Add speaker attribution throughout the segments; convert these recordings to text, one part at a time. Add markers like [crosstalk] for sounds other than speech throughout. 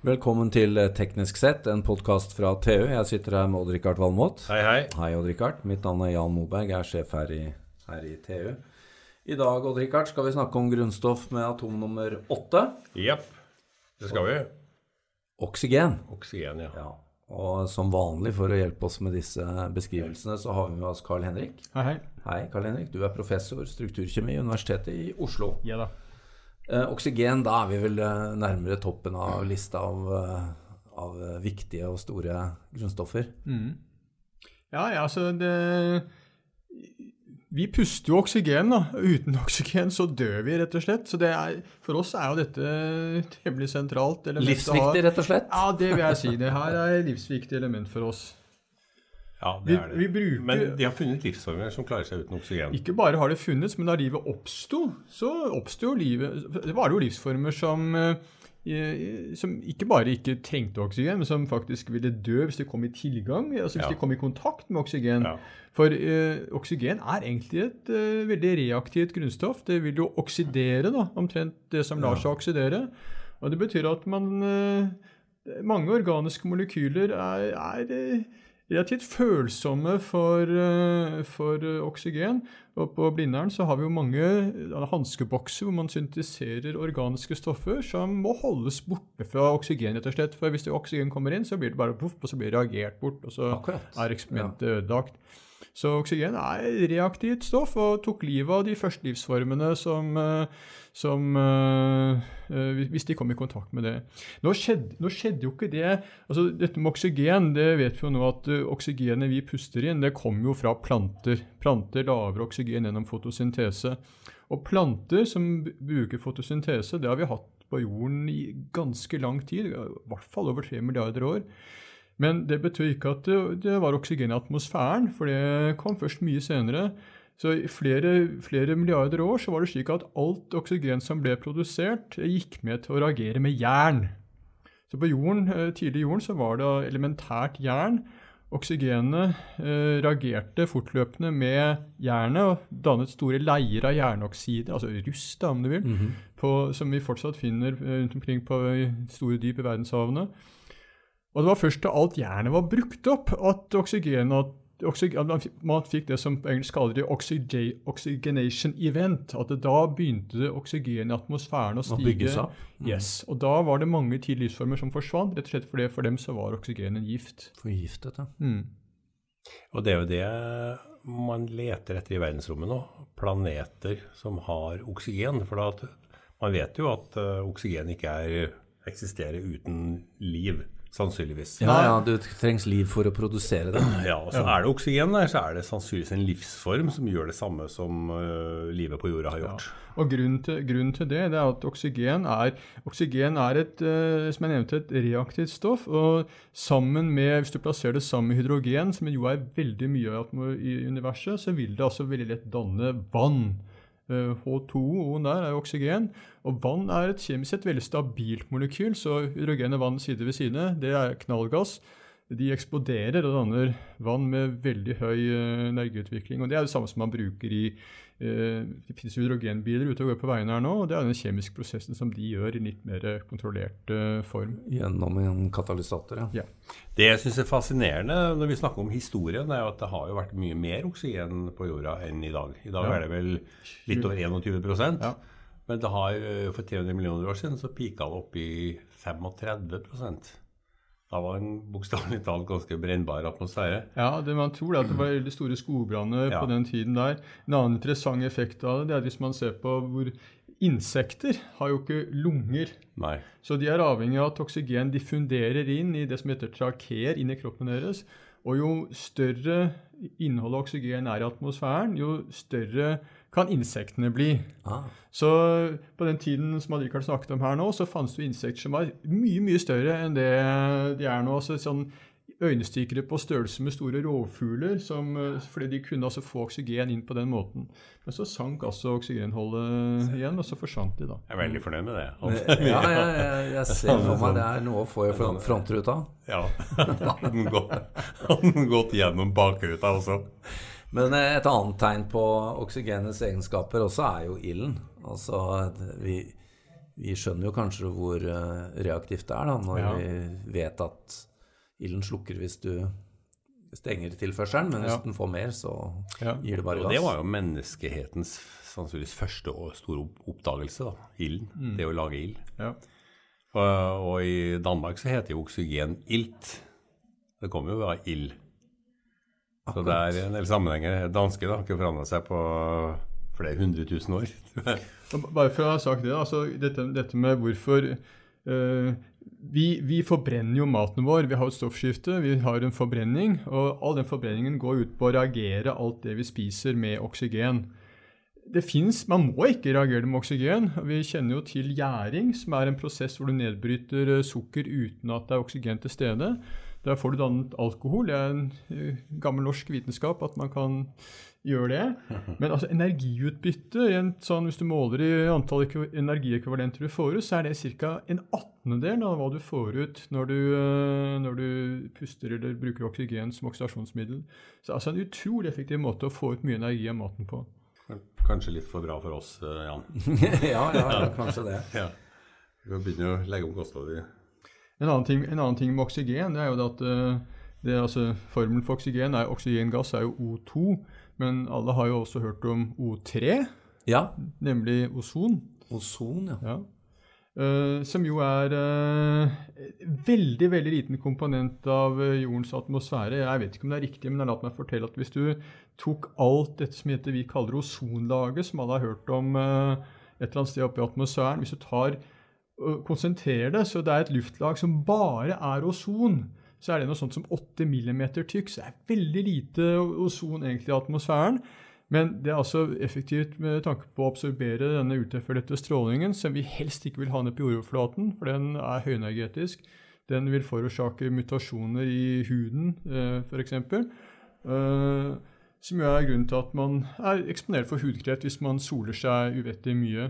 Speaker 1: Velkommen til eh, Teknisk sett, en podkast fra TU. Jeg sitter her med Odd-Rikard Valmot.
Speaker 2: Hei, hei.
Speaker 1: Hei, Odd-Rikard. Mitt navn er Jan Moberg, jeg er sjef her i, her i TU. I dag Odd-Rikard, skal vi snakke om grunnstoff med atom nummer åtte.
Speaker 2: Jepp. Det skal vi.
Speaker 1: Oksygen.
Speaker 2: Oksygen, ja.
Speaker 1: Ja. Og som vanlig for å hjelpe oss med disse beskrivelsene, så har vi med oss Carl Henrik.
Speaker 3: Hei, hei.
Speaker 1: Hei, Carl Henrik. Du er professor strukturkjemi i Universitetet i Oslo.
Speaker 3: Ja da.
Speaker 1: Eh, oksygen, da er vi vel eh, nærmere toppen av lista av, eh, av viktige og store grunnstoffer.
Speaker 3: Mm. Ja, ja, altså det Vi puster jo oksygen, da. Uten [laughs] oksygen så dør vi, rett og slett. Så det er, for oss er jo dette temmelig sentralt. element.
Speaker 1: Livsviktig, rett og slett.
Speaker 3: Ja, det vil jeg si. Det her er et livsviktig element for oss.
Speaker 2: Ja, det er det.
Speaker 3: vi bruker
Speaker 2: Men de har funnet livsformer som klarer seg uten oksygen.
Speaker 3: Ikke bare har det funnes, men da livet oppsto, så oppsto livet Det var jo livsformer som eh, som ikke bare ikke trengte oksygen, men som faktisk ville dø hvis de kom i tilgang, altså hvis
Speaker 2: Ja.
Speaker 3: de kom i kontakt med oksygen.
Speaker 2: Ja.
Speaker 3: For eh, oksygen er egentlig et eh, veldig reaktivt grunnstoff. Det vil jo oksidere, da, omtrent det som lar seg oksidere. Og det betyr at man eh, Mange organiske molekyler er, er eh, relativt følsomme for, eh, for eh, oksygen. Og på Blindern så har vi jo mange eh, hanskebokser hvor man synteserer organiske stoffer som må holdes borte fra oksygen, rett og slett. For hvis det oksygen kommer inn, så blir det bare poff, og så blir det reagert bort. Og så
Speaker 1: Akkurat.
Speaker 3: er eksperimentet ødelagt. Så oksygen er reaktivt stoff og tok livet av de første livsformene som, eh, som eh, eh, Hvis de kom i kontakt med det. Nå skjedde, nå skjedde jo ikke det altså Dette med oksygen, det vet vi jo nå at oksygenet vi puster inn, det kommer jo fra planter. Planter lager oksygen gjennom fotosyntese. Og planter som bruker fotosyntese, det har vi hatt på jorden i ganske lang tid, i hvert fall over tre milliarder år. Men det betød ikke at det, var oksygen i atmosfæren, for det kom først mye senere. Så i flere, flere milliarder år så var det slik at alt oksygen som ble produsert, gikk med til å reagere med jern. Så på jorden, eh, tidlig i jorden så var det elementært jern. Oksygenet eh, reagerte fortløpende med jernet og dannet store leier av jernoksider, altså rust, da, om du vil,
Speaker 1: Mhm.
Speaker 3: på, som vi fortsatt finner eh, rundt omkring på store dyp i verdenshavene. Og det var først da alt jernet var brukt opp, at oksygen, at man fikk- det som på engelsk kaller det oxygenation event. At da begynte det oksygen i atmosfæren å stige.
Speaker 1: bygge.
Speaker 3: Yes, Og da var det mange tidlige livsformer som forsvant, rett og slett fordi for dem så var oksygen en gift.
Speaker 1: Forgiftet, ja.
Speaker 3: Mm.
Speaker 2: Og det er jo det man leter etter i verdensrommet nå. Planeter som har oksygen. For man vet jo at eh, oksygen ikke er, eksisterer uten liv, sannsynligvis.
Speaker 1: Ja, ja, det trengs liv for å produsere det.
Speaker 2: Ja, og så er det oksygen der, så er det sannsynligvis en livsform som gjør det samme som uh, livet på jorda har gjort.
Speaker 3: Og grunnen til, grunnen til det, det er at oksygen er, oksygen er et, uh, som jeg nevnte, et reaktivt stoff. Og sammen med, hvis du plasserer det sammen med hydrogen, som jo er veldig mye av i universet, så vil det altså veldig lett danne vann. Eh, H2-O-en der er jo oksygen. Og vann er et kjemisk sett veldig stabilt molekyl, så hydrogen og vann side ved side, det er knallgass. De eksploderer og danner vann med veldig høy eh, energiutvikling. Og det er det samme som man bruker i eh, Det finnes hydrogenbiler ute og går på veiene her nå, og det er den kjemiske prosessen som de gjør i litt mer kontrollert eh, form.
Speaker 1: Gjennom en katalysator, ja.
Speaker 3: Ja.
Speaker 2: Det jeg syns er fascinerende når vi snakker om historien, er jo at det har jo vært mye mer oksygen på jorda enn i dag. I dag
Speaker 3: Ja.
Speaker 2: er det vel litt over 21
Speaker 3: Ja.
Speaker 2: Men det har, for 300 millioner år siden så pika det opp i 35 Da var en bokstavelig talt ganske brennbar atmosfære.
Speaker 3: Ja, det, Man tror det at det var store skogbranner
Speaker 2: Ja.
Speaker 3: på den tiden der. En annen interessant effekt av det, det er hvis man ser på hvor Insekter har jo ikke lunger.
Speaker 2: Nei.
Speaker 3: Så de er avhengig av at oksygen diffunderer inn i det som heter trakeer, inn i kroppen deres. Og jo større innholdet av oksygen er i atmosfæren, jo større kan insektene bli.
Speaker 1: Ah.
Speaker 3: Så på den tiden som Richard snakket om her nå, så fantes det insekter som var mye mye større enn det de er nå. Altså sånn øynestikere på størrelse med store rovfugler, som, eh, fordi de kunne altså få oksygen inn på den måten. Men så sank altså oksygenholdet igjen, og så forsvant de, da.
Speaker 2: Jeg er veldig fornøyd med det.
Speaker 1: Ja, jeg, jeg, jeg ser for meg det er noe å få i frontruta.
Speaker 2: Ja. [laughs] Hadde den gått, hadde den gått gjennom bakruta også.
Speaker 1: Men eh, et annet tegn på oksygenets egenskaper også er jo ilden. Altså, vi, vi skjønner jo kanskje hvor eh, reaktivt det er, da, når
Speaker 3: Ja.
Speaker 1: vi vet at ilden slukker hvis du stenger tilførselen, men hvis
Speaker 3: Ja.
Speaker 1: den får mer, så
Speaker 3: Ja.
Speaker 1: gir det bare
Speaker 2: Og det var jo menneskehetens sannsynligvis første og store oppdagelse, da. Ilden. Det å lage ild.
Speaker 3: Ja.
Speaker 2: Og, og i Danmark så heter jo oksygen ilt. Det kommer jo av ild. Så det er en del sammenhenger. Danske da, har ikke forandra seg på flere hundre tusen år. [laughs]
Speaker 3: Bare for å ha sagt det, altså dette, dette med hvorfor uh, vi, vi forbrenner jo maten vår. Vi har et stoffskifte, vi har en forbrenning. Og all den forbrenningen går ut på å reagere alt det vi spiser, med oksygen. Det finnes, Man må ikke reagere med oksygen. Vi kjenner jo til gjæring, som er en prosess hvor du nedbryter eh, sukker uten at det er oksygen til stede. Der får du dannet alkohol. Det er en eh, gammel norsk vitenskap at man kan gjøre det. [laughs] Men altså energiutbytte, i en sånn, hvis du måler i antall ekvi- energiekvivalenter du får ut, så er det ca. en attendedel av hva du får ut når du, eh, når du puster eller bruker oksygen som oksidasjonsmiddel. Så altså en utrolig effektiv måte å få ut mye energi av maten på.
Speaker 2: Kanskje litt for bra for oss, eh, Jan. [laughs]
Speaker 1: ja, ja, [laughs] ja, kanskje det.
Speaker 2: Ja. Vi begynner å legge om kostholdet.
Speaker 3: En annen ting, en annen ting med oksygen det er jo det at eh, det, altså, Formelen for oksygen er oksygengass er jo O2, men alle har jo også hørt om O3,
Speaker 1: Ja,
Speaker 3: nemlig ozon.
Speaker 1: ozon, ja.
Speaker 3: Ja. Uh, som jo er uh, veldig veldig liten komponent av jordens atmosfære. Jeg vet ikke om det er riktig, men la meg fortelle at hvis du tok alt dette som heter, vi kaller ozonlaget, som alle har hørt om et eller annet sted oppe i atmosfæren Hvis du tar og konsentrerer det, så det er et luftlag som bare er ozon, så er det noe sånt som 8 mm tykk. Så det er veldig lite ozon egentlig i atmosfæren. Men det er altså effektivt med tanke på å absorbere denne ultrafiolette strålingen, som vi helst ikke vil ha ned på jordoverflaten, for den er høyenergetisk. Den vil forårsake mutasjoner i huden, eh, f.eks. Uh, som jo er grunnen til at man er eksponert for hudkreft hvis man soler seg uvettig mye.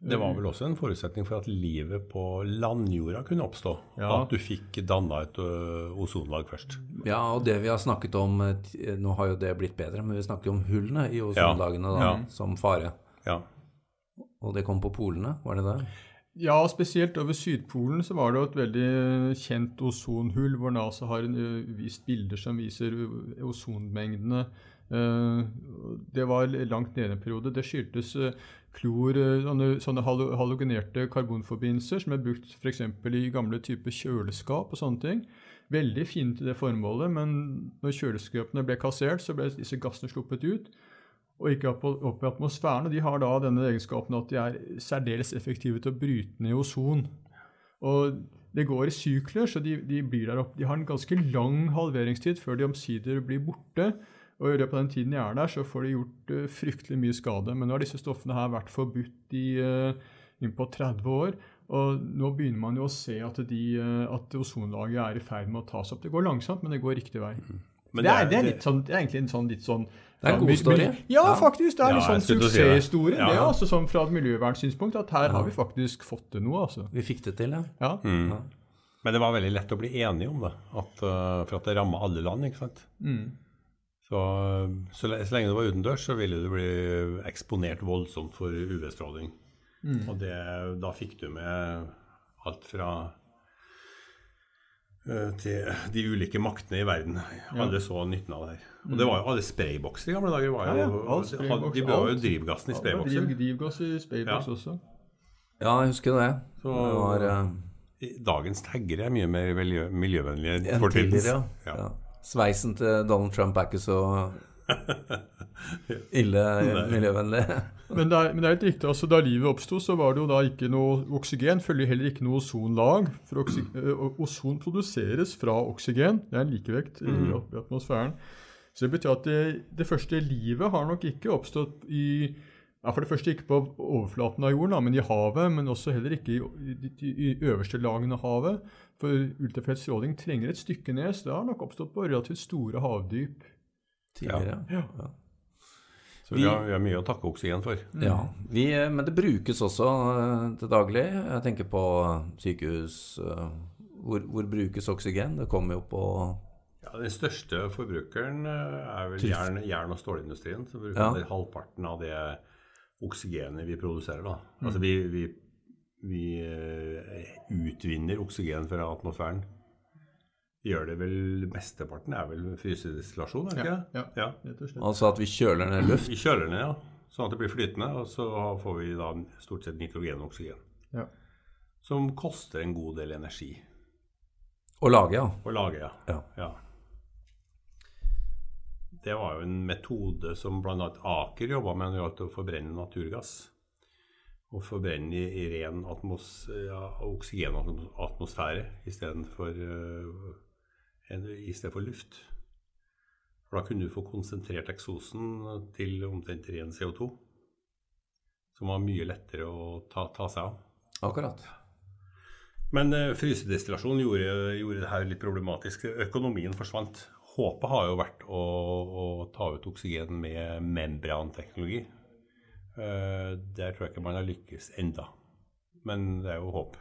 Speaker 2: Det var vel også en forutsetning for at livet på landjorda kunne oppstå.
Speaker 3: Ja.
Speaker 2: At du fikk danna et ozonlag først.
Speaker 1: Ja, og det vi har snakket om eh, Nå har jo det blitt bedre, men vi snakker om hullene i ozonlagene da,
Speaker 2: Ja.
Speaker 1: som fare.
Speaker 2: Ja.
Speaker 1: Og det kom på polene, var det det?
Speaker 3: Ja, spesielt over Sydpolen så var det et veldig kjent ozonhull, hvor NASA har en, ø, vist bilder som viser ozonmengdene. Eh, Det var langt nede en periode. Det skyldtes klor, sånne, sånne halogenerte karbonforbindelser som er brukt f.eks. i gamle typer kjøleskap og sånne ting. Veldig fine til det formålet, men når kjøleskapene ble kassert, så ble disse gassene sluppet ut og ikke opp, i atmosfæren. Og de har da denne egenskapen at de er særdeles effektive til å bryte ned ozon. Og det går i sykler, så de, de. De har en ganske lang halveringstid før de omsider blir borte. Og i løpet av den tiden jeg er der, så får de gjort uh, fryktelig mye skade. Men nå har disse stoffene her vært forbudt i uh, innpå 30 år. Og nå begynner man jo å se at, de, uh, at ozonlaget er i ferd med å tas opp. Det går langsomt, men det går riktig vei.
Speaker 2: Men
Speaker 3: det, er, det, er litt sånn, det er egentlig en sånn litt sånn
Speaker 1: Det er en god story.
Speaker 3: Ja,
Speaker 1: Ja.
Speaker 3: faktisk. Det er
Speaker 2: Ja,
Speaker 3: en sånn suksesshistorie.
Speaker 2: Ja,
Speaker 3: Det er altså sånn fra et miljøvernsynspunkt at her har vi faktisk fått til noe, altså.
Speaker 1: Vi fikk det til, ja.
Speaker 3: Ja.
Speaker 2: Mm. Men det var veldig lett å bli enige om det, at, for at det ramma alle land. ikke sant?
Speaker 3: Mm.
Speaker 2: Så, så, så lenge du var utendørs, så ville du bli eksponert voldsomt for UV-stråling.
Speaker 3: Mm.
Speaker 2: Og det, da fikk du med alt fra eh, til de ulike maktene i verden. Alle så nytten av det her. Og det var jo alle spraybokser i gamle dager. var jo,
Speaker 3: Ja, ja, alt
Speaker 2: de, brød jo drivgassen i
Speaker 3: Ja,
Speaker 2: spraybokser.
Speaker 3: driv- Drivgass i sprayboks
Speaker 2: Ja.
Speaker 3: også.
Speaker 1: Ja, jeg husker det.
Speaker 2: Så-
Speaker 1: det var
Speaker 2: uh, Dagens taggere er mye mer miljøvennlige enn
Speaker 1: tidligere, ja. Sveisen til Donald Trump er ikke så [laughs] ille miljøvennlig.
Speaker 3: Men det, er, men det er helt riktig. altså Da livet oppsto, så var det jo da ikke noe oksygen. Følger heller ikke noe ozonlag. For oksy, ozon produseres fra oksygen. Det er en likevekt i, i atmosfæren. Så det betyr at det, det første livet har nok ikke oppstått i ja, For det første ikke på overflaten av jorden, da, men i havet. Men også heller ikke i, de i øverste lagene av havet. For ultrafiolett stråling trenger et stykke ned, så det har nok oppstått på relativt store havdyp.
Speaker 1: Tidligere.
Speaker 3: Ja.
Speaker 1: Ja.
Speaker 2: Så vi har, vi har mye å takke oksygen for.
Speaker 1: Ja, vi, eh, men det brukes også eh, til daglig. Jeg tenker på sykehus. eh, Hvor, hvor brukes oksygen? Det kommer jo på
Speaker 2: Ja, Den største forbrukeren er vel jern, jern- og stålindustrien. Som bruker
Speaker 1: Ja.
Speaker 2: halvparten av det oksygenet vi produserer. da. Altså vi, vi vi eh, utvinner oksygen fra atmosfæren. Vi gjør det vel Mesteparten er vel frysedestillasjon, er det ikke?
Speaker 3: Ja,
Speaker 2: ja.
Speaker 3: rett og slett.
Speaker 1: Altså at vi kjøler ned luft.
Speaker 2: Vi kjøler ned, ja. Sånn at det blir flytende, og så får vi da stort sett nitrogen og oksygen.
Speaker 3: Ja.
Speaker 2: Som koster en god del energi
Speaker 1: Å lage, ja.
Speaker 2: å lage, ja.
Speaker 1: ja.
Speaker 2: ja. Det var jo en metode som bl.a. Aker jobba med når det gjaldt å forbrenne naturgass. Å forbrenne i, i ren atmos, ja, oksygenatmosfære istedenfor uh, i stedet for luft. For da kunne du få konsentrert eksosen til omtrent ren CO2. Som var mye lettere å ta, ta seg av.
Speaker 1: Akkurat.
Speaker 2: Men uh, frysedestillasjon gjorde, gjorde det her litt problematisk. Økonomien forsvant håpet har jo vært å, å ta ut oksygen med membranteknologi. Eh, der tror jeg ikke man har lykkes enda. Men det er jo håp.